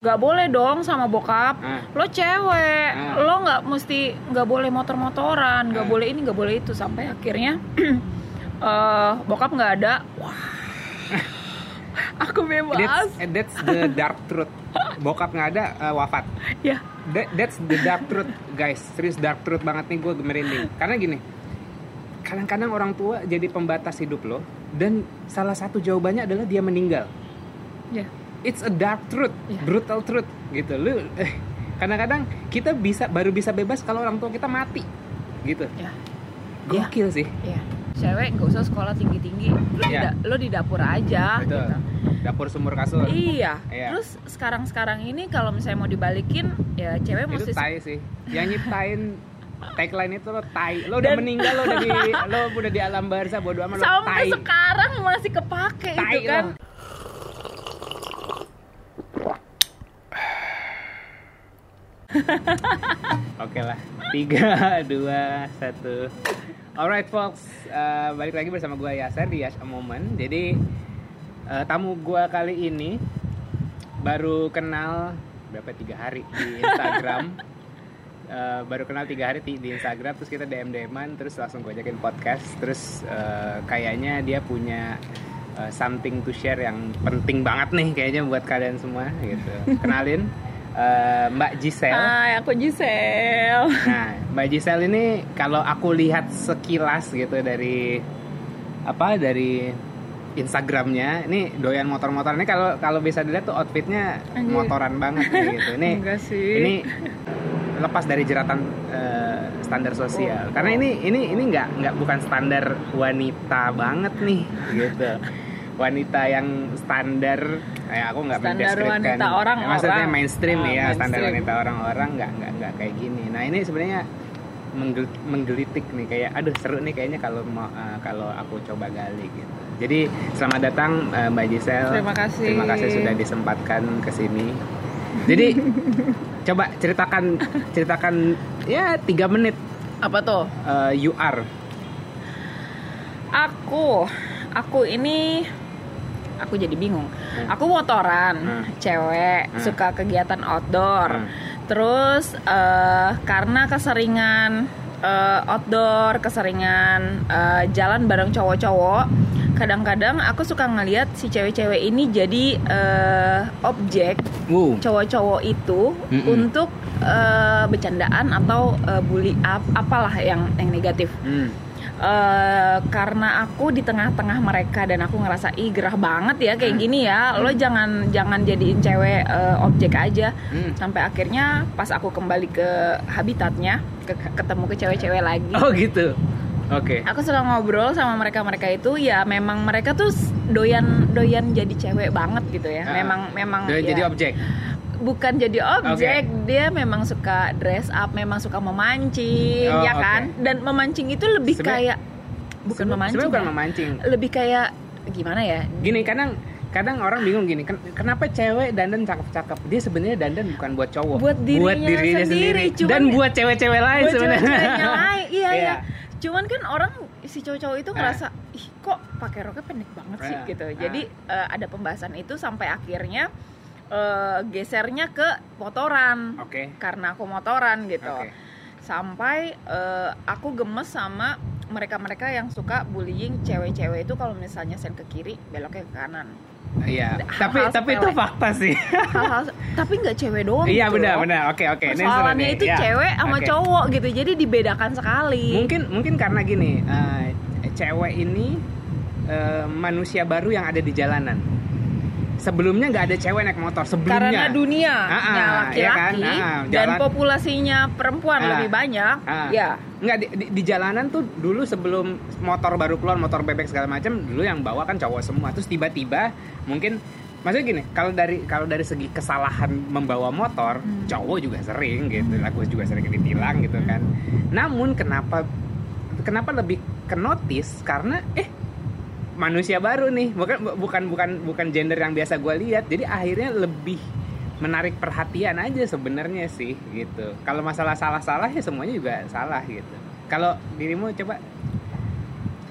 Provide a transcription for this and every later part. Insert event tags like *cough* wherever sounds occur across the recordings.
Gak boleh dong sama bokap. Ah. Lo cewek, Ah. lo nggak mesti nggak boleh motor-motoran, nggak Ah. boleh ini, nggak boleh itu sampai akhirnya *clears throat* eh bokap nggak ada. Wah, *laughs* aku bebas. That's, that's the dark truth. Bokap nggak ada eh, wafat. Ya, That, that's the dark truth, guys. Serius dark truth banget nih gue merinding. Karena gini, kadang-kadang orang tua jadi pembatas hidup lo dan salah satu jawabannya adalah dia meninggal. ya. It's a dark truth, Iya. brutal truth gitu. Lu eh, kadang-kadang kita bisa baru bisa bebas kalau orang tua kita mati, gitu. Ya. Gokil sih. Iya. Cewek nggak usah sekolah tinggi-tinggi. Lo, di Iya. da- lo di dapur aja Betul. gitu. Dapur sumur kasur. Iya. Iya. Terus sekarang-sekarang ini kalau misalnya mau dibalikin ya cewek itu mesti tai sih yang nyiptain tagline itu lo tai lo udah Dan- meninggal lo udah di *laughs* lo udah di alam barza bodo amat lo sampai tai sekarang masih kepake tai itu kan. lo. *laughs* Oke lah, tiga, dua, satu. Alright folks, Eh, balik lagi bersama gue Yaser di Yash A Moment. Jadi eh, tamu gue kali ini baru kenal berapa tiga hari di Instagram. *laughs* Eh, baru kenal tiga hari di, di Instagram, terus kita DM DMan, terus langsung gue ajakin podcast. Terus eh, kayaknya dia punya eh, something to share yang penting banget nih kayaknya buat kalian semua gitu. *laughs* Kenalin eh, Mbak Giselle. Hai, aku Giselle. Nah, Mbak Giselle ini kalau aku lihat sekilas gitu dari apa dari Instagramnya, ini doyan motor-motor ini kalau kalau bisa dilihat tuh outfitnya Anjir. motoran banget nih, gitu. Ini *laughs* ini lepas dari jeratan eh, standar sosial. Oh. Karena ini ini ini nggak nggak bukan standar wanita banget nih, gitu. *laughs* Wanita yang standar, ya aku nggak Standar mendeskripsikan. wanita orang-orang. Maksudnya mainstream Ah, ya, standar wanita orang-orang nggak nggak nggak kayak gini. Nah ini sebenarnya menggel- menggelitik nih kayak aduh seru nih kayaknya kalau mau eh, kalau aku coba gali gitu. Jadi selamat datang eh, Mbak Giselle. Terima kasih. Terima kasih sudah disempatkan ke sini. Jadi *laughs* coba ceritakan ceritakan ya tiga menit Apa tuh? eh, you are. Aku, aku ini aku jadi bingung. Hmm. Aku motoran, Hmm. cewek, Hmm. suka kegiatan outdoor. Hmm. Terus eh, karena keseringan eh, outdoor, keseringan eh, jalan bareng cowok-cowok, kadang-kadang aku suka ngeliat si cewek-cewek ini jadi eh, objek Wow. cowok-cowok itu Mm-mm. untuk eh, bercandaan atau eh, bully ap- apalah yang yang negatif. Hmm. Eh, karena aku di tengah-tengah mereka dan aku ngerasa ih gerah banget ya kayak Hmm. gini ya lo jangan jangan jadiin cewek eh, objek aja Hmm. sampai akhirnya pas aku kembali ke habitatnya ke- ketemu ke cewek-cewek lagi Oh gitu. Oke. aku suka ngobrol sama mereka mereka itu ya memang mereka tuh doyan doyan jadi cewek banget gitu ya Ah. memang memang Udah ya, jadi objek. Bukan jadi objek dia memang suka dress up memang suka memancing Oh, ya kan dan memancing itu lebih kayak bukan memancing Sebenarnya bukan ya. memancing. lebih kayak gimana ya Gini kadang kadang orang bingung gini, ken- kenapa cewek dandan cakep-cakep? Dia sebenarnya dandan bukan buat cowok, Buat dirinya sendiri, cuman- dan buat cewek-cewek lain buat sebenarnya. *laughs* lain iya Iya. iya cuman kan orang si cowok-cowok itu Ah. ngerasa ih kok pakai roknya pendek banget sih Ah, gitu ah. jadi eh, ada pembahasan itu sampai akhirnya eh, gesernya ke motoran Oke. karena aku motoran gitu Oke. sampai eh, aku gemes sama mereka-mereka yang suka bullying cewek-cewek itu kalau misalnya sen ke kiri beloknya ke kanan Iya. Hal-hal Tapi tapi itu fakta sih. hal-hal tapi nggak cewek doang Iya gitu benar loh. benar. Oke oke. Nih. itu Ya. cewek sama Oke. cowok gitu jadi dibedakan sekali Mungkin mungkin karena gini, eh, cewek ini eh, manusia baru yang ada di jalanan. Sebelumnya nggak ada cewek naik motor sebelumnya. karena dunia Ah, ah, laki-laki iya kan? Ah, ah, dan jalan- populasinya perempuan lebih banyak ya. Nggak di, di, di jalanan tuh dulu sebelum motor baru keluar motor bebek segala macam dulu yang bawa kan cowok semua. Terus tiba-tiba mungkin maksudnya gini kalau dari kalau dari segi kesalahan membawa motor Hmm. cowok juga sering gitu lah gue juga sering ditilang gitu kan. Namun kenapa kenapa lebih ke notice? Karena eh manusia baru nih. Bukan bukan bukan bukan gender yang biasa gue lihat. Jadi akhirnya lebih menarik perhatian aja sebenarnya sih gitu. Kalau masalah salah-salah ya semuanya juga salah gitu. Kalau dirimu coba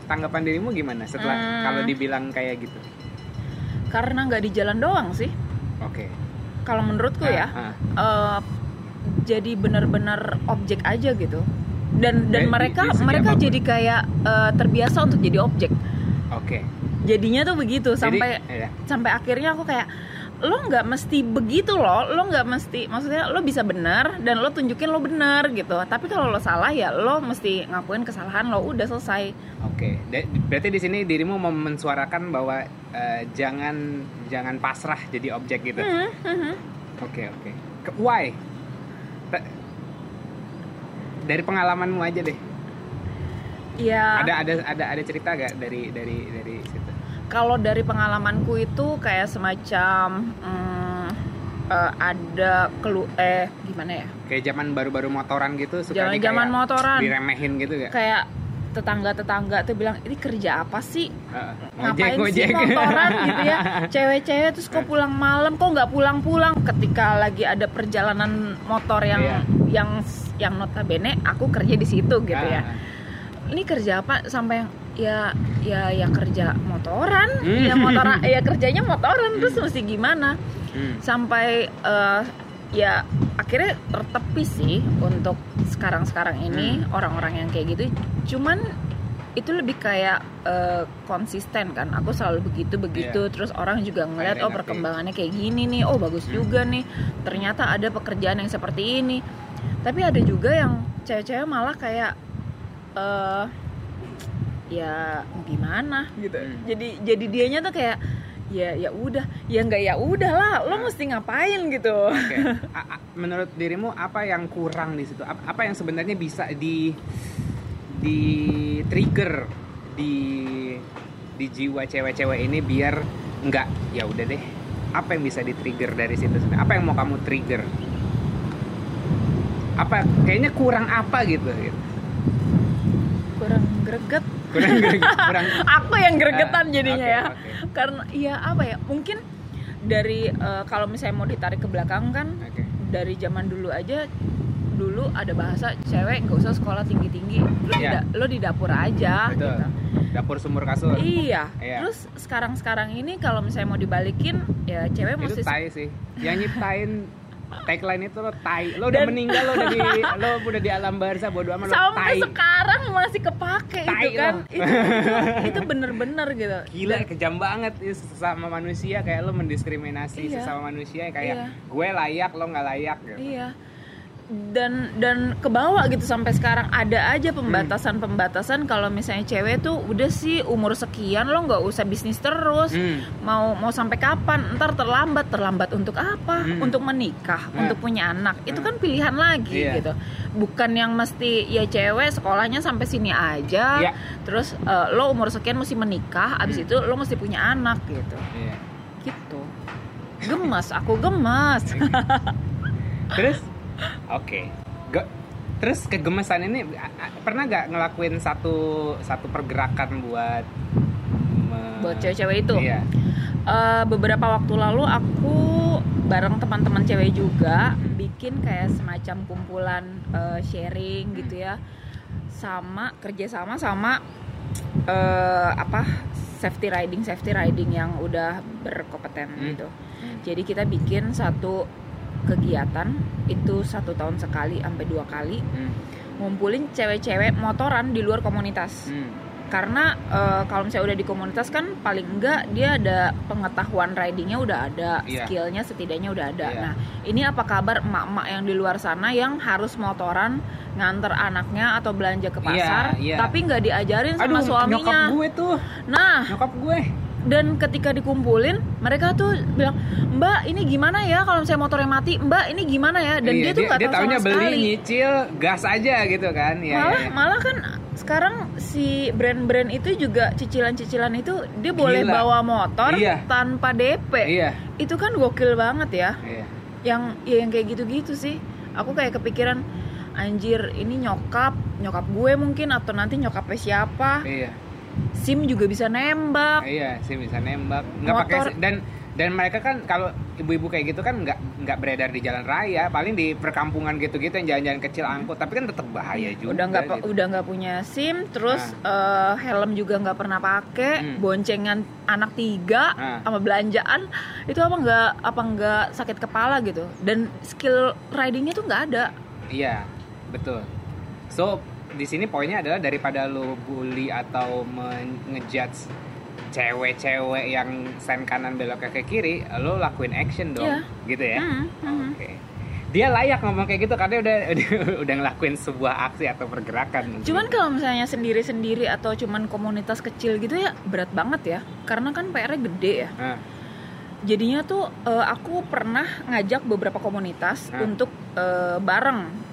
tanggapan dirimu gimana setelah Hmm. kalau dibilang kayak gitu? Karena nggak di jalan doang sih. Oke. Kalau menurutku Ah, ya ah. eh, jadi benar-benar objek aja gitu. Dan dan mereka mereka jadi kayak eh, terbiasa untuk jadi objek Oke. jadinya tuh begitu Jadi, sampai iya. sampai akhirnya aku kayak lo nggak mesti begitu loh lo nggak mesti maksudnya lo bisa benar dan lo tunjukin lo benar gitu tapi kalau lo salah ya lo mesti ngakuin kesalahan lo udah selesai Oke, Da- berarti di sini dirimu mau mensuarakan bahwa eh, jangan jangan pasrah jadi objek gitu. Hmm, hmm, hmm. Oke oke. Ke- Why? Dari pengalamanmu aja deh. Ya Ada ada ada ada cerita gak dari dari dari situ? kalau dari pengalamanku itu kayak semacam hmm, eh, ada kelu eh gimana ya Kayak zaman baru-baru motoran gitu suka Zaman- zaman motoran. diremehin gitu gak? kayak tetangga-tetangga tuh bilang ini kerja apa sih Heeh. ngapain sih motoran gitu ya *laughs* cewek-cewek terus kok pulang malam kok nggak pulang-pulang ketika lagi ada perjalanan motor yang Iya. yang yang notabene aku kerja di situ gitu ya Ah. Ini kerja apa? Sampai yang ya ya ya kerja motoran. Hmm. ya motoran ya kerjanya motoran. Terus mesti gimana? Hmm. sampai eh, ya akhirnya tertepi sih untuk sekarang-sekarang ini Hmm. orang-orang yang kayak gitu. Cuman itu lebih kayak eh, konsisten kan. Aku selalu begitu begitu terus orang juga ngeliat oh perkembangannya kayak gini nih. Oh bagus Hmm. juga nih. Ternyata ada pekerjaan yang seperti ini. Tapi ada juga yang cewek-cewek malah kayak eh ya gimana gitu Hmm. jadi jadi dianya tuh kayak ya ya udah ya nggak ya udah lah lo Nah. mesti ngapain gitu. A- a- menurut dirimu apa yang kurang di situ? Ap- Apa yang sebenarnya bisa di di trigger di di jiwa cewek-cewek ini biar nggak ya udah deh. Apa yang bisa di trigger dari situ? Apa yang mau kamu trigger? Apa kayaknya kurang apa gitu? gitu. Kurang greget Kurang kurang *laughs* aku yang gregetan Ah, jadinya oke, ya oke. karena ya apa ya mungkin dari eh, kalau misalnya mau ditarik ke belakang kan Oke. dari zaman dulu aja dulu ada bahasa cewek nggak usah sekolah tinggi tinggi lo, di, Iya. lo di dapur aja Betul. gitu Dapur sumur kasur. iya Iya. terus sekarang sekarang ini kalau misalnya mau dibalikin ya cewek itu mesti tai sih yang nyiptain tagline itu lo tai lo udah Dan- meninggal lo udah di *laughs* lo udah di alam barzah bodo amat lo tai sampai sekarang masih kepake Tai itu kan lo. itu bener-bener gitu gila Dan- kejam banget itu sesama manusia kayak lo mendiskriminasi Iya. sesama manusia kayak Iya. gue layak lo nggak layak gitu Iya. Dan dan ke bawah gitu sampai sekarang ada aja pembatasan-pembatasan kalau misalnya cewek tuh udah sih umur sekian lo nggak usah bisnis terus. Hmm. Mau mau sampai kapan? Ntar terlambat. Terlambat untuk apa? Hmm. Untuk menikah, Nah. untuk punya anak. Itu Hmm. kan pilihan lagi Iya. gitu. Bukan yang mesti ya cewek sekolahnya sampai sini aja. Iya. Terus eh, lo umur sekian mesti menikah, abis Hmm. itu lo mesti punya anak gitu. Iya. Gitu. Gemes, aku gemes. terus *laughs* oke Ge- terus kegemesan ini pernah gak ngelakuin satu satu pergerakan buat Buat cewek-cewek itu. iya Eh, beberapa waktu lalu aku bareng teman-teman cewek juga bikin kayak semacam kumpulan eh, sharing gitu ya sama kerjasama sama eh, apa safety riding safety riding yang udah berkompeten Hmm. gitu Hmm. jadi kita bikin satu kegiatan itu satu tahun sekali sampai dua kali Hmm. ngumpulin cewek-cewek motoran di luar komunitas Hmm. karena eh, kalau misalnya udah di komunitas kan paling enggak dia ada pengetahuan ridingnya udah ada Iya. skillnya setidaknya udah ada Iya. nah ini apa kabar emak-emak yang di luar sana yang harus motoran nganter anaknya atau belanja ke Iya, pasar iya. tapi nggak diajarin sama Aduh, suaminya nyokap gue tuh, nah nyokap gue. Dan ketika dikumpulin mereka tuh bilang mbak ini gimana ya kalau misalnya motornya mati mbak ini gimana ya dan Iya, dia tuh nggak tahu sama beli, sekali nyicil, gas aja gitu kan. Iya, malah iya. malah kan sekarang si brand-brand itu juga cicilan-cicilan itu dia boleh Gila. bawa motor Iya. tanpa DP Iya, itu kan gokil banget ya iya. yang ya yang kayak gitu-gitu sih aku kayak kepikiran anjir ini nyokap nyokap gue mungkin atau nanti nyokapnya siapa Iya, sim juga bisa nembak. Iya sih bisa nembak. Nggak pakai dan dan mereka kan kalau ibu-ibu kayak gitu kan nggak nggak beredar di jalan raya. Paling di perkampungan gitu-gitu yang jalan-jalan kecil angkut. Tapi kan tetap bahaya juga udah nggak gitu. udah nggak punya sim. Terus eh, helm juga nggak pernah pakai. Hmm. boncengan anak tiga Ah. sama belanjaan. Itu apa nggak apa nggak sakit kepala gitu. Dan skill ridingnya tuh nggak ada. Iya, betul. So, di sini poinnya adalah daripada lo bully atau ngejudge cewek-cewek yang sen kanan beloknya ke kiri, lo lakuin action dong, Iya. gitu ya. Hmm, hmm. Oke. Dia layak ngomong kayak gitu karena udah *laughs* udah, ngelakuin sebuah aksi atau pergerakan. Cuman kalau misalnya sendiri-sendiri atau cuman komunitas kecil gitu ya berat banget ya. Karena kan PR-nya gede ya. Nah, Jadinya tuh eh, aku pernah ngajak beberapa komunitas Hah? untuk eh, bareng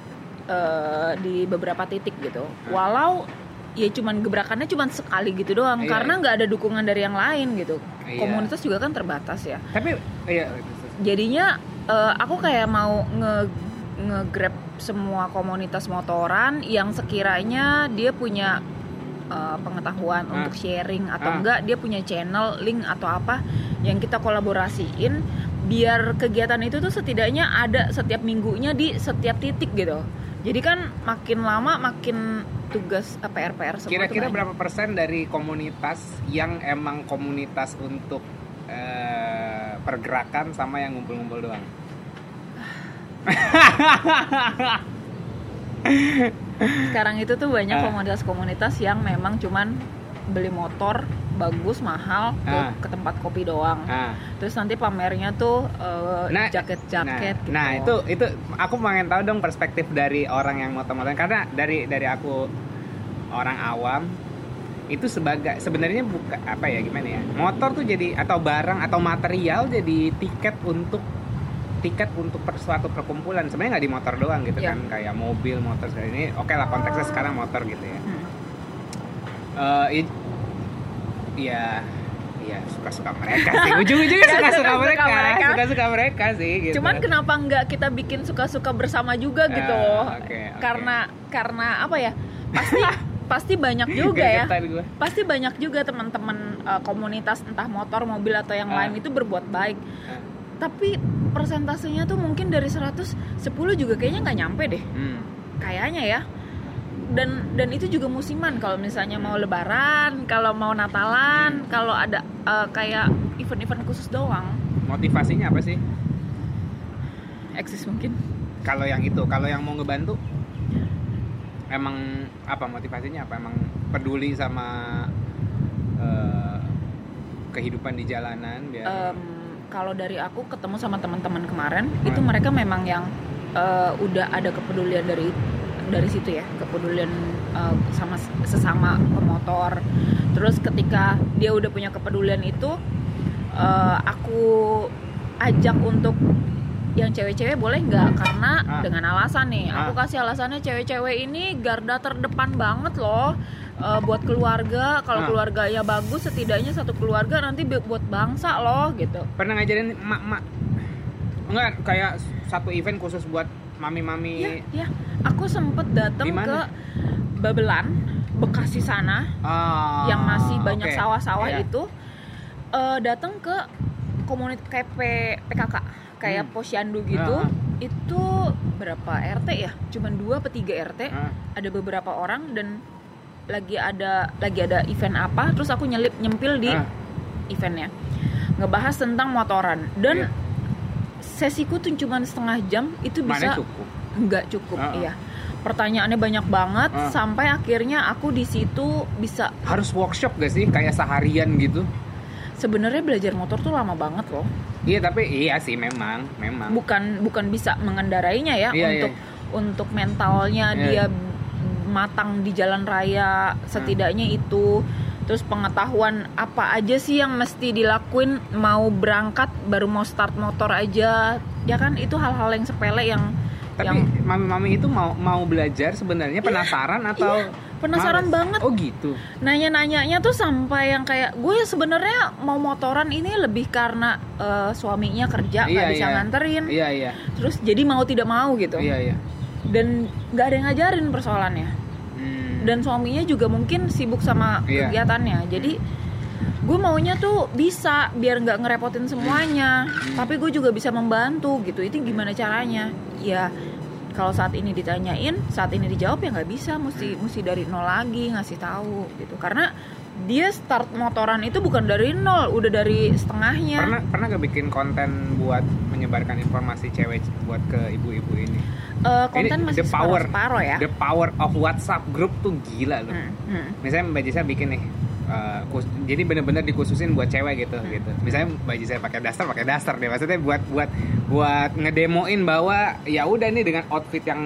eh, di beberapa titik gitu. Walau ya cuman gebrakannya cuman sekali gitu doang Iya, karena iya. nggak ada dukungan dari yang lain gitu. Iya. Komunitas juga kan terbatas ya. tapi iya Jadinya eh, aku kayak mau nge nge-grab semua komunitas motoran yang sekiranya dia punya eh, pengetahuan Ah. untuk sharing atau Ah. enggak dia punya channel, link atau apa yang kita kolaborasiin biar kegiatan itu tuh setidaknya ada setiap minggunya di setiap titik gitu. Jadi kan makin lama makin tugas eh, PR-PR semua Kira-kira banyak. berapa persen dari komunitas yang emang komunitas untuk eh, pergerakan sama yang ngumpul-ngumpul doang? sekarang itu tuh banyak Ah. komunitas-komunitas yang memang cuman beli motor bagus mahal ke, Ah. ke tempat kopi doang Ah. terus nanti pamernya tuh eh, Nah, jaket-jaket gitu. nah, nah itu itu aku pengen tahu dong perspektif dari orang yang motor-motor karena dari dari aku orang awam itu sebagai sebenarnya buka apa ya gimana ya motor tuh jadi atau barang atau material jadi tiket untuk tiket untuk per, suatu perkumpulan sebenarnya nggak di motor doang gitu Iya. kan kayak mobil motor segala ini oke lah konteksnya sekarang motor gitu ya Hmm. I- ya ya suka-suka mereka sih ujung-ujungnya *laughs* Ya, suka-suka suka-suka mereka mereka. suka-suka mereka sih gitu. Cuman kenapa nggak kita bikin suka-suka bersama juga gitu? Ah, oke, oke. Karena karena apa ya? Pasti *laughs* pasti banyak juga ya. Pasti banyak juga teman-teman eh, komunitas entah motor, mobil atau yang Ah. lain itu berbuat baik. Ah. Tapi persentasenya tuh mungkin dari 100 10 juga kayaknya nggak nyampe deh. Hmm. Kayaknya ya. Dan dan itu juga musiman kalau misalnya mau lebaran, kalau mau Natalan, kalau ada eh, kayak event-event khusus doang. motivasinya apa sih Eksis mungkin. kalau yang itu kalau yang mau ngebantu emang apa motivasinya apa emang peduli sama eh, kehidupan di jalanan biar Em, kalau dari aku ketemu sama teman-teman kemarin itu Hmm. mereka memang yang eh, udah ada kepedulian dari dari situ ya kepedulian eh, sama sesama pemotor terus ketika dia udah punya kepedulian itu eh, aku ajak untuk yang cewek-cewek boleh nggak karena Ah. dengan alasan nih aku Ah. kasih alasannya cewek-cewek ini garda terdepan banget loh eh, buat keluarga kalau Ah. keluarganya bagus setidaknya satu keluarga nanti buat bangsa loh gitu pernah ngajarin emak-emak enggak kayak satu event khusus buat mami-mami. Ya ya aku sempet datang ke Babelan Bekasi sana. Ah, yang masih banyak sawah-sawah Iya. itu. Eh, datang ke komunitas kayak P- PKK kayak Hmm. posyandu gitu. Ah. itu berapa RT ya? Cuman dua atau tiga RT Ah, ada beberapa orang dan lagi ada lagi ada event apa. Terus aku nyelip nyempil di Ah. eventnya. Ngebahas tentang motoran. Dan Iya. Sesiku tuh cuma setengah jam itu mana bisa cukup? Nggak cukup Ah, ah. iya. Pertanyaannya banyak banget Ah. sampai akhirnya aku di situ bisa harus workshop gak sih? Kayak seharian gitu? Sebenarnya belajar motor tuh lama banget loh. Iya tapi iya sih memang memang. Bukan bukan bisa mengendarainya ya Iya, untuk untuk mentalnya Iya. dia matang di jalan raya setidaknya itu terus pengetahuan apa aja sih yang mesti dilakuin mau berangkat baru mau start motor aja ya kan itu hal-hal yang sepele yang tapi yang mami-mami itu mau mau belajar sebenarnya penasaran atau iya, penasaran males? banget. oh gitu nanya-nanyanya tuh sampai yang kayak gue sebenarnya mau motoran ini lebih karena eh, suaminya kerja nggak Iya, bisa iya. nganterin iya iya terus jadi mau tidak mau gitu iya iya dan nggak ada yang ngajarin persoalannya. Dan suaminya juga mungkin sibuk sama Iya. kegiatannya. Jadi gue maunya tuh bisa biar nggak ngerepotin semuanya. Tapi gue juga bisa membantu gitu. Itu gimana caranya? Ya kalau saat ini ditanyain saat ini dijawab ya nggak bisa. Mesti mesti dari nol lagi ngasih tahu gitu. Karena dia start motoran itu bukan dari nol udah dari setengahnya. Pernah pernah gak bikin konten buat menyebarkan informasi cewek buat ke ibu-ibu ini? Eh, konten Ini masih the power separuh ya. the power of WhatsApp group tuh gila loh. Hmm, hmm. misalnya Mbak Jisa bikin nih kus- jadi bener-bener dikhususin buat cewek gitu gitu. Misalnya Mbak Jisa pakai daster pakai daster deh. Maksudnya buat buat buat ngedemoin bahwa ya udah nih dengan outfit yang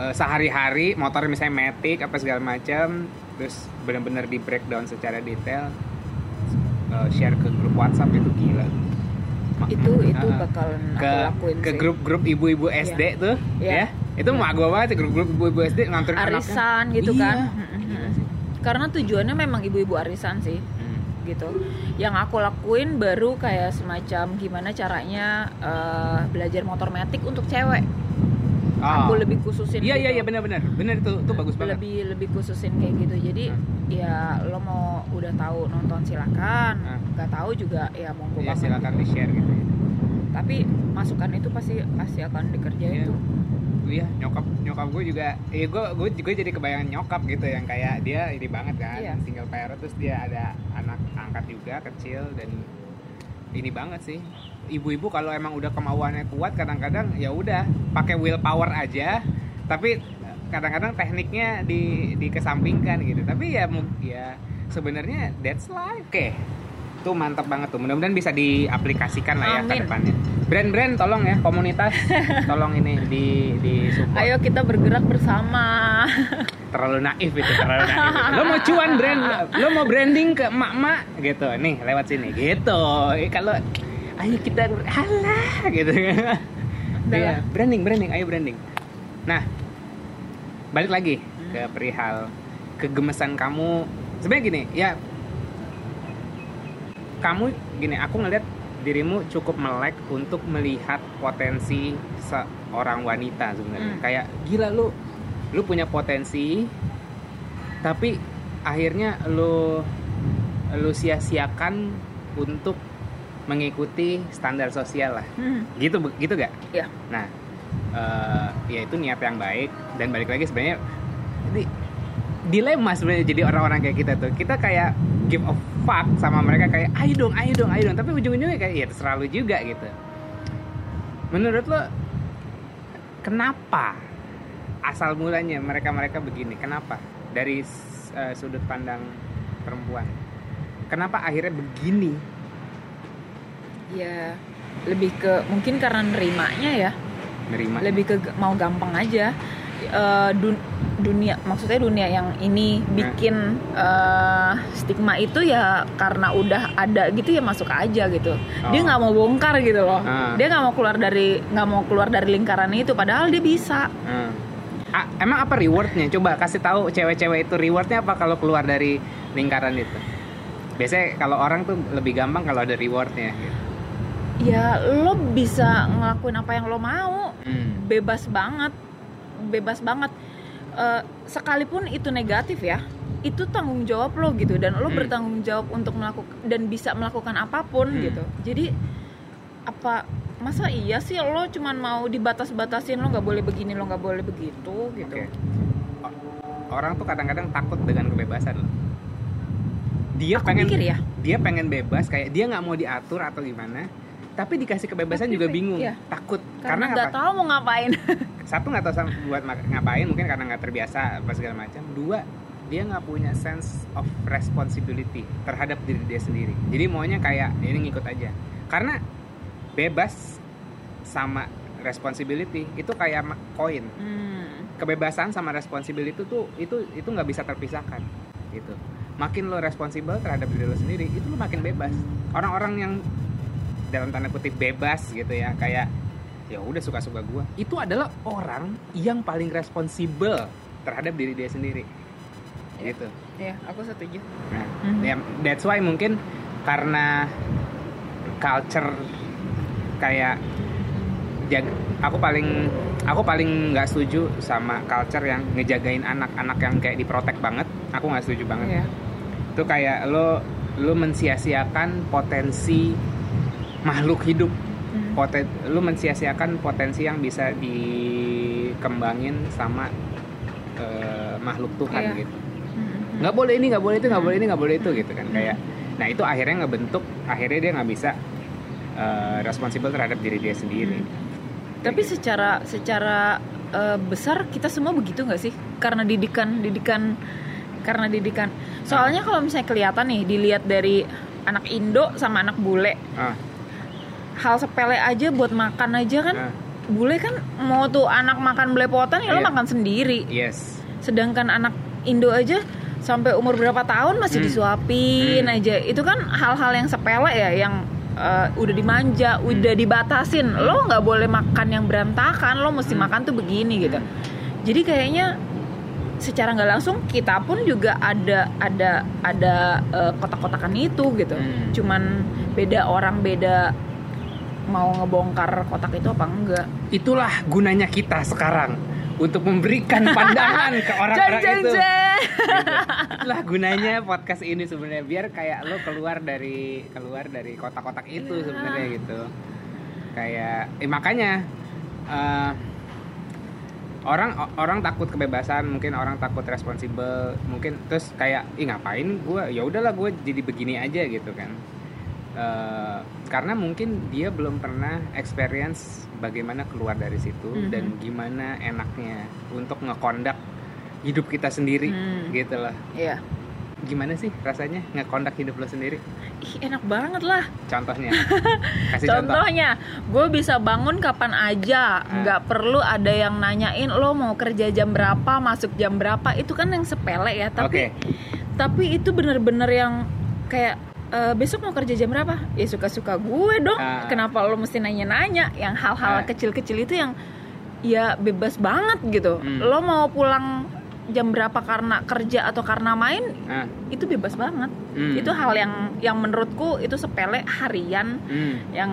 eh, sehari-hari motor misalnya matic apa segala macam terus bener-bener di breakdown secara detail eh, share ke grup WhatsApp itu gila itu itu Ah, bakalan ke aku lakuin ke grup-grup ibu-ibu SD tuh Iya. ya itu mah gue banget grup-grup ibu-ibu SD nganterin anaknya. arisan gitu Iya. kan Gila sih. karena tujuannya memang ibu-ibu arisan sih Hmm. gitu yang aku lakuin baru kayak semacam gimana caranya eh, belajar motor metik untuk cewek Oh. aku lebih khususin Iya iya gitu. iya benar-benar benar itu itu bagus banget. lebih lebih khususin kayak gitu jadi Hmm. ya lo mau udah tahu nonton silakan Hmm. nggak tahu juga ya monggo Ya silakan di share gitu. ya. tapi masukan itu pasti pasti akan dikerjain tuh Iya nyokap nyokap gue juga, iya gue gue juga jadi kebayangan nyokap gitu yang kayak dia ini banget kan Iya. single parent terus dia ada anak angkat juga kecil dan ini banget sih ibu-ibu kalau emang udah kemauannya kuat kadang-kadang ya udah pakai willpower aja. Tapi kadang-kadang tekniknya di dikesampingkan gitu. Tapi ya ya sebenarnya that's life. Oke. Tuh mantap banget tuh. Mudah-mudahan bisa diaplikasikan lah ya ke depannya. Brand-brand tolong ya komunitas *laughs* tolong ini di di support. Ayo kita bergerak bersama. Terlalu naif itu terlalu naif itu. lo mau cuan brand lo mau branding ke emak-emak? Gitu. Nih lewat sini. Gitu. Kalau ayo kita halah gitu. Iya, lah. branding branding ayo branding. Nah balik lagi ke perihal kegemesan kamu. Sebenarnya gini ya kamu gini aku ngeliat dirimu cukup melek untuk melihat potensi seorang wanita sebenarnya. Hmm. kayak gila lu lu punya potensi tapi akhirnya lu lu sia-siakan untuk mengikuti standar sosial lah. Hmm, gitu gitu gak ya nah eh, ya itu niat yang baik dan balik lagi sebenarnya ini dilema sebenarnya jadi orang-orang kayak kita tuh. Kita kayak give a fuck sama mereka kayak ayo dong ayo dong ayo dong. Tapi ujung-ujungnya kayak ya terserah lu juga gitu. Menurut lo kenapa asal mulanya mereka-mereka begini? Kenapa? Dari eh, sudut pandang perempuan. Kenapa akhirnya begini ya lebih ke mungkin karena nerimanya ya nerima lebih ke mau gampang aja Eh, dun- dunia maksudnya dunia yang ini bikin eh, stigma itu ya karena udah ada gitu ya masuk aja gitu dia Oh. nggak mau bongkar gitu loh Ah. dia nggak mau keluar dari nggak mau keluar dari lingkaran itu padahal dia bisa Hmm. Ah, emang apa rewardnya? Coba kasih tahu cewek-cewek itu rewardnya apa kalau keluar dari lingkaran itu? Biasanya kalau orang tuh lebih gampang kalau ada rewardnya. Gitu. Ya lo bisa ngelakuin apa yang lo mau Hmm. bebas banget bebas banget Eh, sekalipun itu negatif ya itu tanggung jawab lo gitu dan lo Hmm. bertanggung jawab untuk melakukan dan bisa melakukan apa pun Hmm. gitu jadi apa masa iya sih lo cuman mau dibatas-batasin lo nggak boleh begini lo nggak boleh begitu gitu Oke. O- Orang tuh kadang-kadang takut dengan kebebasan loh. Dia aku pengen pikir ya dia pengen bebas kayak dia nggak mau diatur atau gimana. Tapi dikasih kebebasan Tapi juga bingung, iya. takut karena nggak tahu mau ngapain *laughs* Satu nggak tahu sama- buat ngapain, mungkin karena nggak terbiasa apa segala macam. Dua dia nggak punya sense of responsibility terhadap diri dia sendiri. Jadi maunya kayak "Ya ini ngikut aja. Karena bebas sama responsibility itu kayak koin. Hmm, Kebebasan sama responsibility itu tuh itu itu nggak bisa terpisahkan gitu. Makin lo responsible terhadap diri lo sendiri, itu lo makin bebas. Orang-orang yang dalam tanda kutip bebas gitu ya, kayak ya udah suka-suka gua. Itu adalah orang yang paling responsibel terhadap diri dia sendiri. Gitu. ya aku setuju Nah, Mhm. ya, that's why mungkin karena culture kayak jag aku paling aku paling nggak setuju sama culture yang ngejagain anak-anak yang kayak diprotek banget aku nggak setuju banget ya itu kayak lo lu mensia-siakan potensi makhluk hidup Hmm. poten lu mensia-siakan potensi yang bisa dikembangin sama eh, makhluk Tuhan Iya. gitu Hmm. nggak boleh ini nggak boleh itu nggak boleh ini nggak boleh itu gitu kan kayak nah itu akhirnya ngebentuk akhirnya dia nggak bisa eh, responsible terhadap diri dia sendiri Tapi secara secara eh, besar kita semua begitu nggak sih? Karena didikan didikan karena didikan. Soalnya kalau misalnya kelihatan nih dilihat dari anak Indo sama anak bule, ah, hal sepele aja buat makan aja kan. ah, Bule kan mau tuh anak makan belepotan ya lo Iya. makan sendiri. yes Sedangkan anak Indo aja sampai umur berapa tahun masih Hmm. disuapin Hmm. aja. Itu kan hal-hal yang sepele ya yang eh, udah dimanja, Hmm. udah dibatasin. Lo nggak boleh makan yang berantakan, lo mesti Hmm. makan tuh begini gitu. Jadi kayaknya secara nggak langsung kita pun juga ada ada ada eh, kotak-kotakan itu gitu. Hmm. Cuman beda orang beda mau ngebongkar kotak itu apa enggak. itulah gunanya kita sekarang untuk memberikan *laughs* pandangan ke orang-orang itu. Gitu. itulah gunanya podcast ini sebenarnya biar kayak lo keluar dari keluar dari kotak-kotak itu Iya. sebenarnya gitu kayak eh, makanya eh, orang orang takut kebebasan mungkin orang takut responsibel mungkin terus kayak ih ngapain gue ya udahlah gue jadi begini aja gitu kan Eh, karena mungkin dia belum pernah experience bagaimana keluar dari situ Mhm. dan gimana enaknya untuk ngekondak hidup kita sendiri Hmm. gitu loh Iya. gimana sih rasanya ngekondak hidup lo sendiri Ih, enak banget lah. contohnya *laughs* kasih contoh Contohnya, gue bisa bangun kapan aja, Ah. nggak perlu ada yang nanyain lo mau kerja jam berapa, masuk jam berapa. Itu kan yang sepele ya, tapi oke tapi itu bener-bener yang kayak "Eh, besok mau kerja jam berapa? Ya suka-suka gue dong. Ah. Kenapa lo mesti nanya-nanya? Yang Ah. hal-hal kecil-kecil itu yang ya bebas banget gitu. Hmm. Lo mau pulang jam berapa karena kerja atau karena main Ah, itu bebas banget. hmm, Itu hal yang yang menurutku itu sepele harian hmm, yang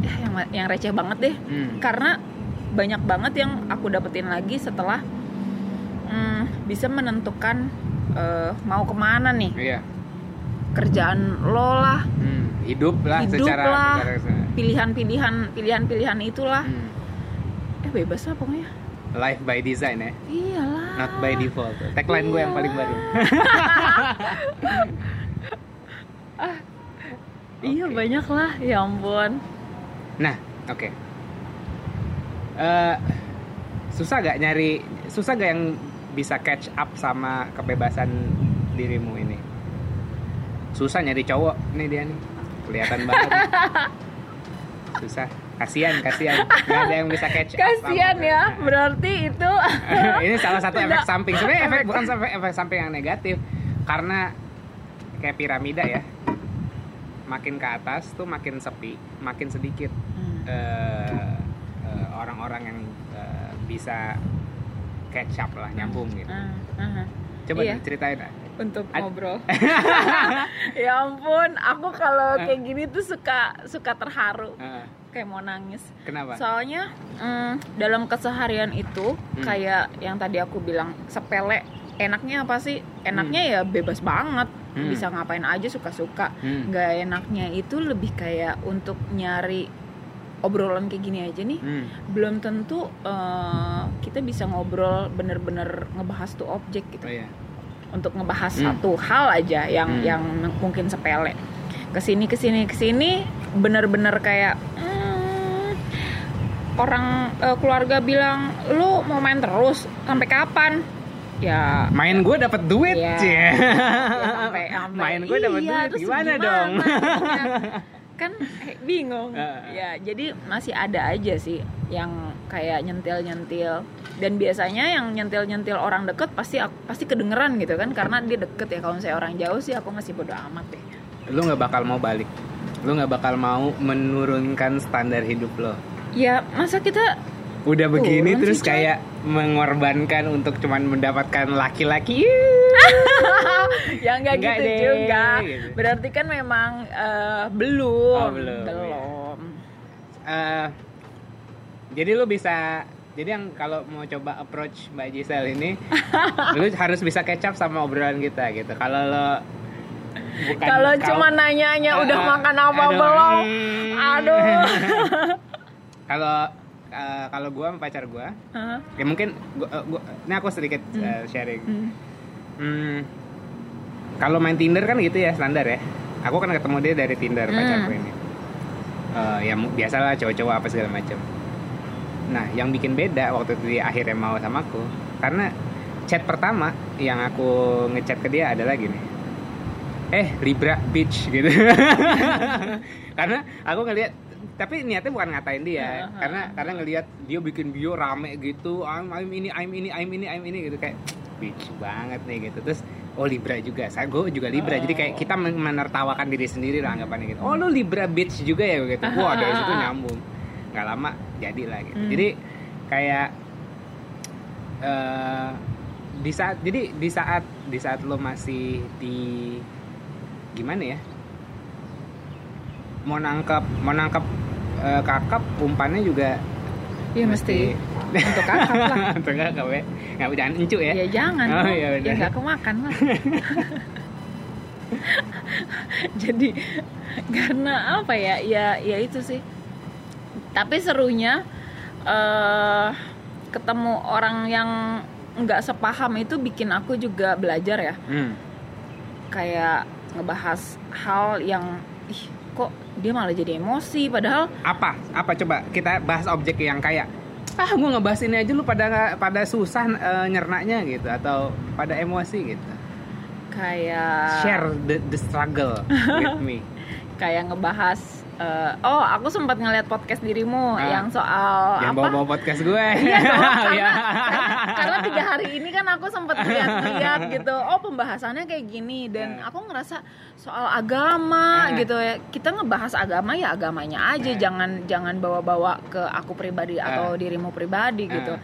ya, yang yang receh banget deh hmm, karena banyak banget yang aku dapetin lagi setelah mm, bisa menentukan eh, mau ke mana nih iya kerjaan lo lah. Hmm, hidup lah Hidup secara, lah. pilihan-pilihan pilihan-pilihan itulah. Hmm. eh bebas lah pokoknya. Life by design ya iyalah. Not by default. Tagline gue yang paling baru. *laughs* Iya Oke. banyak lah. Ya ampun. Nah, oke. Eh, susah gak nyari, susah gak yang bisa catch up sama kebebasan dirimu ini? Susah nyari cowok, nih dia nih, kelihatan banget. *laughs* susah, kasihan, kasihan, gak ada yang bisa catch kasian ya berarti itu *laughs* ini salah satu efek Tidak. samping. Sebenarnya efek *laughs* Efek- bukan sampai efek samping yang negatif, karena kayak piramida ya. Makin ke atas tuh makin sepi, makin sedikit Hmm. eh, eh, orang-orang yang eh, bisa catch up lah nyambung gitu. Ah, ah. Coba Iya. ceritain. ah. Untuk Ad- ngobrol. *laughs* ya ampun, aku kalau kayak gini tuh suka suka terharu, Eh, kayak mau nangis. kenapa? Soalnya mm, dalam keseharian itu Hmm. kayak yang tadi aku bilang sepele. Enaknya apa sih? Enaknya ya bebas banget, Hmm. bisa ngapain aja suka-suka. Hmm. Nggak enaknya itu lebih kayak untuk nyari obrolan kayak gini aja nih. Hmm. Belum tentu eh, kita bisa ngobrol bener-bener ngebahas tuh objek gitu Oh iya. Untuk ngebahas Hmm. satu hal aja yang Hmm. yang mungkin sepele ke sini ke sini ke sini bener-bener kayak hmm, orang eh, keluarga bilang lu mau main terus sampai kapan ya Main gue dapat duit, Iya. Cie. ya *laughs* sampai sampai Main gue dapat iya, duit, terus gimana, dong? kan eh, bingung *laughs* Heeh. ya jadi masih ada aja sih yang kayak nyentil nyentil dan biasanya yang nyentil nyentil orang deket pasti pasti kedengeran gitu kan karena dia deket ya kalau saya orang jauh sih aku masih bodo amat deh Lu nggak bakal mau balik. Lu nggak bakal mau menurunkan standar hidup lo. ya masa kita Udah begini Turun terus sih, kayak mengorbankan untuk cuman mendapatkan laki-laki. *laughs* ya nggak gitu deh, juga gitu. berarti kan memang eh, belum Oh, belum, belum Eh, jadi lu bisa jadi yang kalau mau coba approach Mbak Gisel ini *laughs* lu harus bisa up sama obrolan kita gitu kalau lo Kalau cuma nanyanya udah Ah, makan apa aduh. belum? Hmm. Aduh. *laughs* kalau eh, kalau gue sama pacar gue Hah? ya mungkin gua, eh, gua- ini aku sedikit Hmm. eh, sharing Hmm. Hmm, kalau main Tinder kan gitu ya standar ya. Aku kan ketemu dia dari Tinder Hmm. pacarku ini. Eh, ya biasalah cowok-cowok apa segala macam. Nah, yang bikin beda waktu itu dia akhirnya mau sama aku karena chat pertama yang aku ngechat ke dia adalah gini. Eh, Libra bitch gitu. *laughs* karena aku ngelihat tapi niatnya bukan ngatain dia Uh-huh. karena karena ngelihat dia bikin bio rame gitu I'm, I'm ini I'm ini I'm ini I'm ini gitu kayak bitch banget nih gitu terus oh Libra juga saya gue juga Libra jadi kayak kita men- menertawakan diri sendiri lah anggapannya gitu oh lu Libra bitch juga ya gitu wah dari situ *laughs* nyambung nggak lama jadi lah gitu Hmm. jadi kayak eh di saat jadi di saat di saat lo masih di gimana ya mau nangkep mau nangkep eh, kakap umpannya juga Iya mesti untuk kakak lah. *laughs* untuk kakap ya nggak jangan encu ya Ya jangan. Oh, iya benar. ya nggak kemakan lah. *laughs* *laughs* Jadi karena apa ya? Ya ya itu sih. Tapi serunya eh ketemu orang yang nggak sepaham itu bikin aku juga belajar ya. Hmm. Kayak ngebahas hal yang ih kok dia malah jadi emosi padahal apa apa coba kita bahas objek yang kayak ah gue ngebahas ini aja lu pada pada susah eh, nyernanya gitu atau pada emosi gitu kayak share the, the struggle with me *laughs* kayak ngebahas eh, oh aku sempat ngeliat podcast dirimu Ah. yang soal yang apa bawa bawa podcast gue *laughs* iya *laughs* karena, Iya. karena, karena tiga hari ini kan aku sempat lihat-lihat *laughs* gitu oh pembahasannya kayak gini dan Nah. aku ngerasa soal agama Nah. gitu ya kita ngebahas agama ya agamanya aja Nah. jangan jangan bawa-bawa ke aku pribadi atau dirimu pribadi gitu Nah.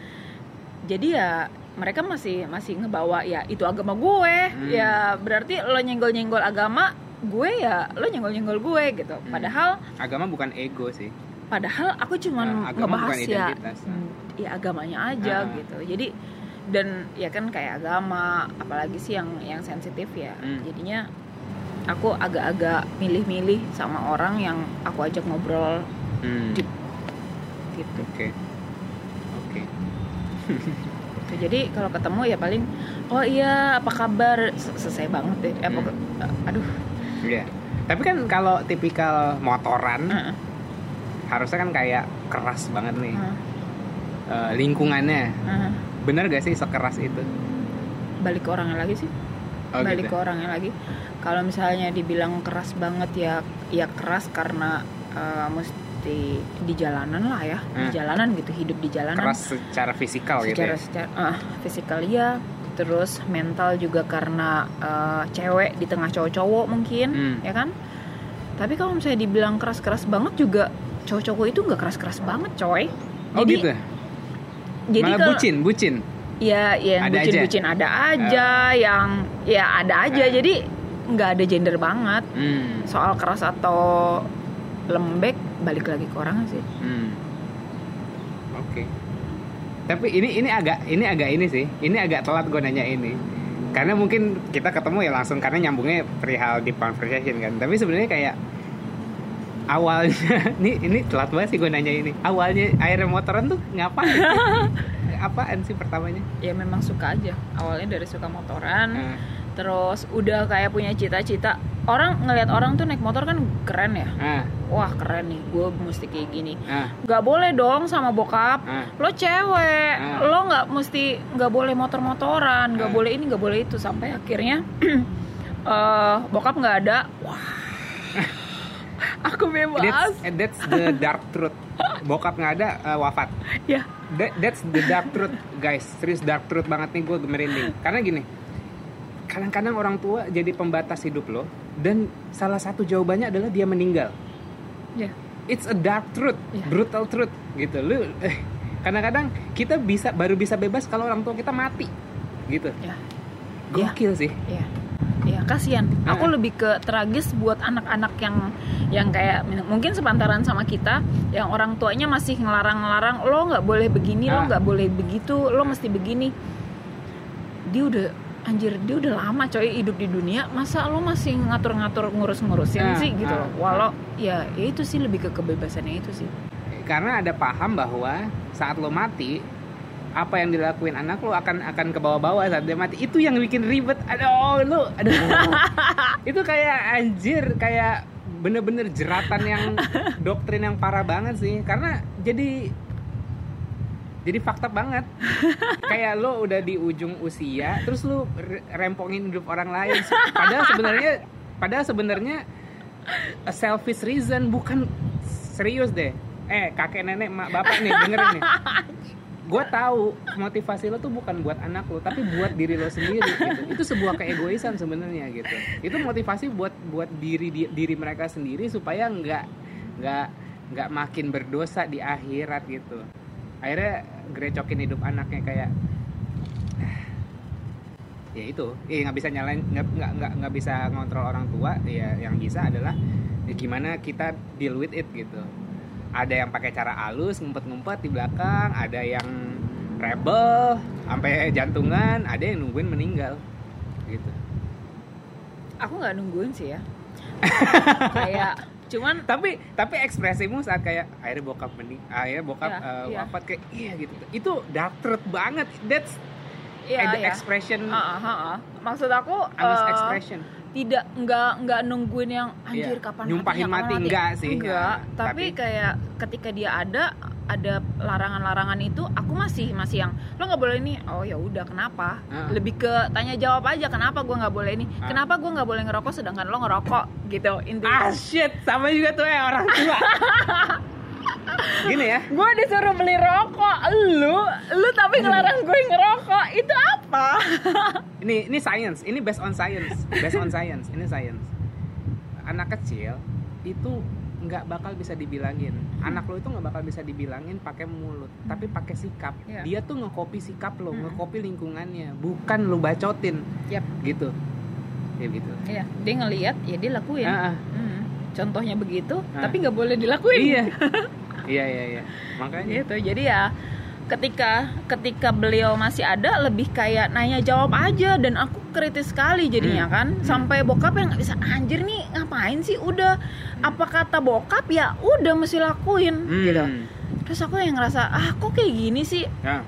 jadi ya mereka masih masih ngebawa ya itu agama gue Hmm. ya berarti lo nyenggol nyenggol agama gue ya lo nyenggol nyenggol gue gitu Hmm. padahal agama bukan ego sih padahal aku cuma Nah, ngebahas ya identitas. hmm, ya agamanya aja Ah. gitu jadi dan ya kan kayak agama apalagi sih yang yang sensitif ya Hmm. jadinya aku agak-agak milih-milih sama orang yang aku ajak ngobrol Hmm. Di- gitu oke oke Gitu. jadi kalau ketemu ya paling oh iya apa kabar Se- selesai banget deh eh, Hmm. aduh Iya. Tapi kan kalau tipikal motoran Heeh. harusnya kan kayak keras banget nih Heeh. Eh, lingkungannya. Heeh. Bener gak sih sekeras itu? balik ke orangnya lagi sih Oh, balik gitu. ke orangnya lagi kalau misalnya dibilang keras banget ya ya keras karena eh, mesti di jalanan lah ya di jalanan gitu hidup di jalanan Keras secara fisikal gitu secara ya. secara ah, fisikal ya terus mental juga karena eh, cewek di tengah cowok-cowok mungkin Hmm. ya kan tapi kalau misalnya dibilang keras-keras banget juga cowok-cowok itu nggak keras-keras banget coy Oh jadi gitu. jadi Malah kalau- bucin, bucin. ya ya yang Ada bucin-bucin ada aja yang ya ada aja Ah. jadi nggak ada gender banget Hmm. soal keras atau lembek balik lagi ke orang sih Hmm. Oke. Tapi ini ini agak ini agak ini sih. Ini agak telat gue nanya ini. Karena mungkin kita ketemu ya langsung karena nyambungnya perihal deep conversation kan. Tapi sebenarnya kayak awalnya *laughs* ini ini telat banget sih gue nanya ini. Awalnya air motoran tuh ngapain? *laughs* Apaan sih pertamanya? ya memang suka aja awalnya dari suka motoran Nah, terus udah kayak punya cita-cita. Orang ngelihat orang tuh naik motor kan keren ya? Ah, wah keren nih. Gue mesti kayak gini. Ah, nggak boleh dong sama bokap. Ah. lo cewek. Ah. lo nggak mesti nggak boleh motor-motoran. Nggak Ah. boleh ini nggak boleh itu. Sampai akhirnya *clears throat* eh bokap nggak ada. Wah. *laughs* Aku bebas. That's, that's the dark truth. Bokap nggak ada eh, wafat. ya. That, that's the dark truth, guys. Serius dark truth banget nih. Gue merinding. Karena gini, kadang-kadang orang tua jadi pembatas hidup lo, dan salah satu jawabannya adalah dia meninggal. ya It's a dark truth, Iya. brutal truth, gitu. Lu, eh, kadang-kadang kita bisa baru bisa bebas kalau orang tua kita mati, gitu. ya Gokil sih. ya ya kasihan aku lebih ke tragis buat anak-anak yang yang kayak mungkin sepantaran sama kita yang orang tuanya masih ngelarang-ngelarang lo nggak boleh begini lo nggak boleh begitu lo mesti begini dia udah anjir dia udah lama coy hidup di dunia masa lo masih ngatur-ngatur ngurus-ngurusin Nah, sih gitu nah, loh. walau ya, ya itu sih lebih ke kebebasannya itu sih. Karena ada paham bahwa saat lo mati apa yang dilakuin anak lo akan akan ke bawah-bawah saat dia mati. Itu yang bikin ribet. Aduh lo aduh. *laughs* Itu kayak anjir kayak bener-bener jeratan yang *laughs* doktrin yang parah banget sih. Karena jadi jadi fakta banget. *laughs* Kayak lo udah di ujung usia terus lo re- rempongin hidup orang lain. Padahal sebenarnya padahal sebenarnya a selfish reason bukan serius deh. Eh kakek nenek mak bapak nih dengerin nih. *laughs* Gue tahu motivasi lo tuh bukan buat anak lo tapi buat diri lo sendiri gitu. Itu sebuah keegoisan sebenarnya gitu. Itu motivasi buat buat diri di- diri mereka sendiri supaya nggak nggak nggak makin berdosa di akhirat gitu. Akhirnya gerecokin hidup anaknya kayak ya itu. Ya nggak bisa nyalain nggak nggak nggak nggak bisa ngontrol orang tua. Ya yang bisa adalah ya gimana kita deal with it gitu. Ada yang pakai cara halus ngumpet-ngumpet di belakang ada yang rebel sampai jantungan ada yang nungguin meninggal gitu. Aku nggak nungguin sih ya. *laughs* Kayak cuman tapi tapi ekspresimu saat kayak akhirnya bokap mening akhirnya bokap Iya, eh, iya. wafat kayak iya gitu itu truth banget that's ya, the ya. expression Ah, ah, ah, ah. maksud aku eh, expression tidak nggak nggak nungguin yang anjir Iya. kapan Nyumpahin kapan mati, enggak sih. enggak Ya, tapi, tapi- kayak ketika dia ada ada larangan-larangan itu aku masih masih yang lo nggak boleh ini. Oh ya udah kenapa? Ah. lebih ke tanya jawab aja kenapa gua nggak boleh ini? Ah. kenapa gua nggak boleh ngerokok sedangkan lo ngerokok? Gitu ah intinya shit. Sama juga tuh ya orang tua. *laughs* Gini ya. Gue disuruh beli rokok. Lu lu tapi ngelarang gue ngerokok. Itu apa? *laughs* Ini ini science. Ini based on science. Based on science. Ini science. Anak kecil itu nggak bakal bisa dibilangin anak lo itu nggak bakal bisa dibilangin pakai mulut tapi pakai sikap Iya. dia tuh ngekopi sikap lo Hmm. ngekopi lingkungannya bukan lo bacotin Yap. gitu ya gitu Iya, dia ngelihat ya dia lakuin. Ah, ah. Hmm. Contohnya begitu, Ah. tapi nggak boleh dilakuin. iya *laughs* iya iya iya makanya Gitu. Jadi ya ketika ketika beliau masih ada lebih kayak nanya jawab aja dan aku kritis sekali jadinya Hmm. kan Hmm. sampai bokap yang nggak bisa anjir nih ngapain sih udah apa kata bokap ya udah mesti lakuin Hmm. gitu terus aku yang ngerasa ah kok kayak gini sih Ya.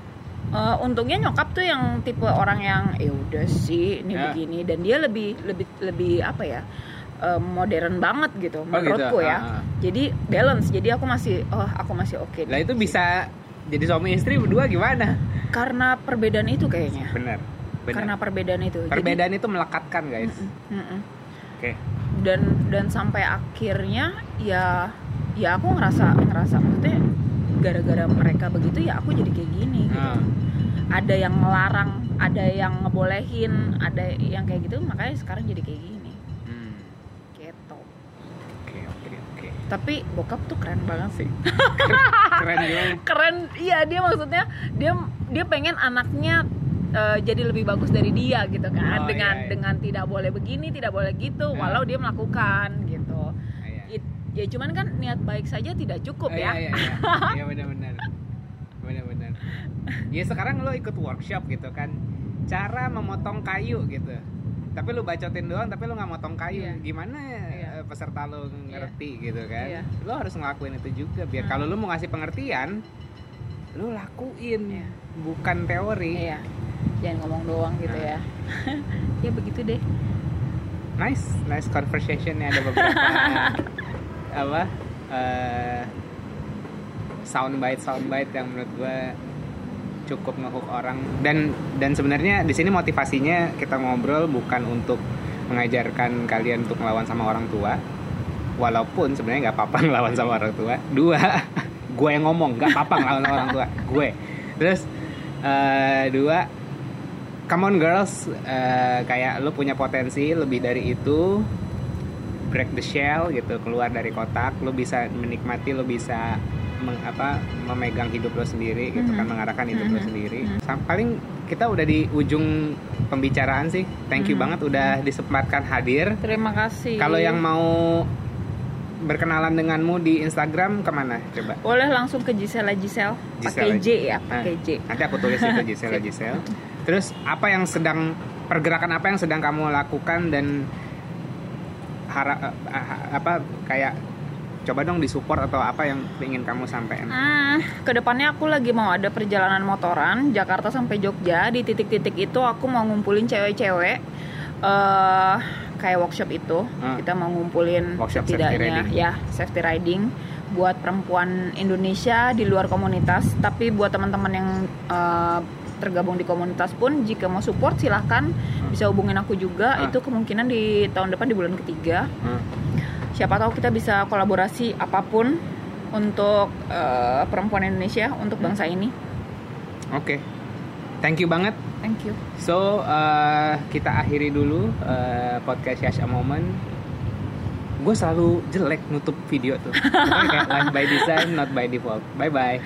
Eh, untungnya nyokap tuh yang tipe orang yang ya udah sih ini Ya. begini dan dia lebih lebih lebih apa ya eh, modern banget gitu menurutku gitu. ya Ah, jadi balance jadi aku masih oh aku masih oke lah itu bisa jadi suami istri berdua gimana? Karena perbedaan itu kayaknya. Benar karena perbedaan itu. Jadi- perbedaan itu melekatkan guys. Oke. Dan dan sampai akhirnya ya ya aku ngerasa ngerasa maksudnya gara-gara mereka begitu ya aku jadi kayak gini gitu. Ah. ada yang melarang ada yang ngebolehin ada yang kayak gitu makanya sekarang jadi kayak gini Hmm. gitu oke oke oke tapi bokap tuh keren banget sih keren gimana *laughs* keren iya dia maksudnya dia dia pengen anaknya eh, jadi lebih bagus dari dia gitu kan Oh, dengan iya, iya. dengan tidak boleh begini tidak boleh gitu Ya. walau dia melakukan gitu Ah, iya. It- ya cuman kan niat baik saja tidak cukup Oh, ya Iya, iya, iya. *laughs* Iya, benar-benar. Benar-benar. Ya sekarang lo ikut workshop gitu kan. Cara memotong kayu gitu. Tapi lu bacotin doang tapi lu nggak motong kayu. Iya. Gimana. Eh, peserta lu ngerti gitu kan. Iya. Lo harus ngelakuin itu juga biar Hmm. kalau lu mau ngasih pengertian lu lakuin Iya. bukan teori. iya jangan ngomong doang gitu Nah. ya *laughs* ya begitu deh Nice, nice conversation ada beberapa *laughs* apa eh soundbite soundbite yang menurut gue cukup ngehook orang dan dan sebenarnya di sini motivasinya kita ngobrol bukan untuk mengajarkan kalian untuk melawan sama orang tua walaupun sebenarnya nggak apa-apa *laughs* ngelawan sama orang tua dua *laughs* gue yang ngomong nggak apa-apa ngelawan sama orang tua gue terus eh, dua come on girls eh, kayak lu punya potensi lebih dari itu break the shell gitu keluar dari kotak lu bisa menikmati lu bisa meng, apa memegang hidup lo sendiri gitu kan Mhm. mengarahkan hidup lo Mhm. sendiri Mhm. Sam- paling kita udah di ujung pembicaraan sih. Thank you Mhm. banget udah disempatkan hadir. Terima kasih. Kalau yang mau berkenalan denganmu di Instagram ke mana? Coba. Boleh langsung ke Gisela Gisel. Pakai. J ya pakai Nah, J. nanti aku tulis itu *laughs* Gisela Gisel. Terus apa yang sedang pergerakan apa yang sedang kamu lakukan dan harap apa kayak coba dong disupport atau apa yang ingin kamu sampaikan? Hmm, ke depannya aku lagi mau ada perjalanan motoran Jakarta sampai Jogja. Di titik-titik itu aku mau ngumpulin cewek-cewek eh kayak workshop itu. Hmm. Kita mau ngumpulin Workshop safety setidaknya riding. ya safety riding buat perempuan Indonesia di luar komunitas. Tapi buat teman-teman yang eh, tergabung di komunitas pun jika mau support silahkan bisa hubungin aku juga. Hmm. Itu kemungkinan di tahun depan di bulan ketiga Hmm. Siapa tahu kita bisa kolaborasi apa pun untuk eh, perempuan Indonesia untuk bangsa ini. Oke, thank you banget. Thank you. So uh, kita akhiri dulu uh, podcast Yash a Moment. Gue selalu jelek nutup video tuh. *laughs* Kayak live by design, not by default. Bye bye.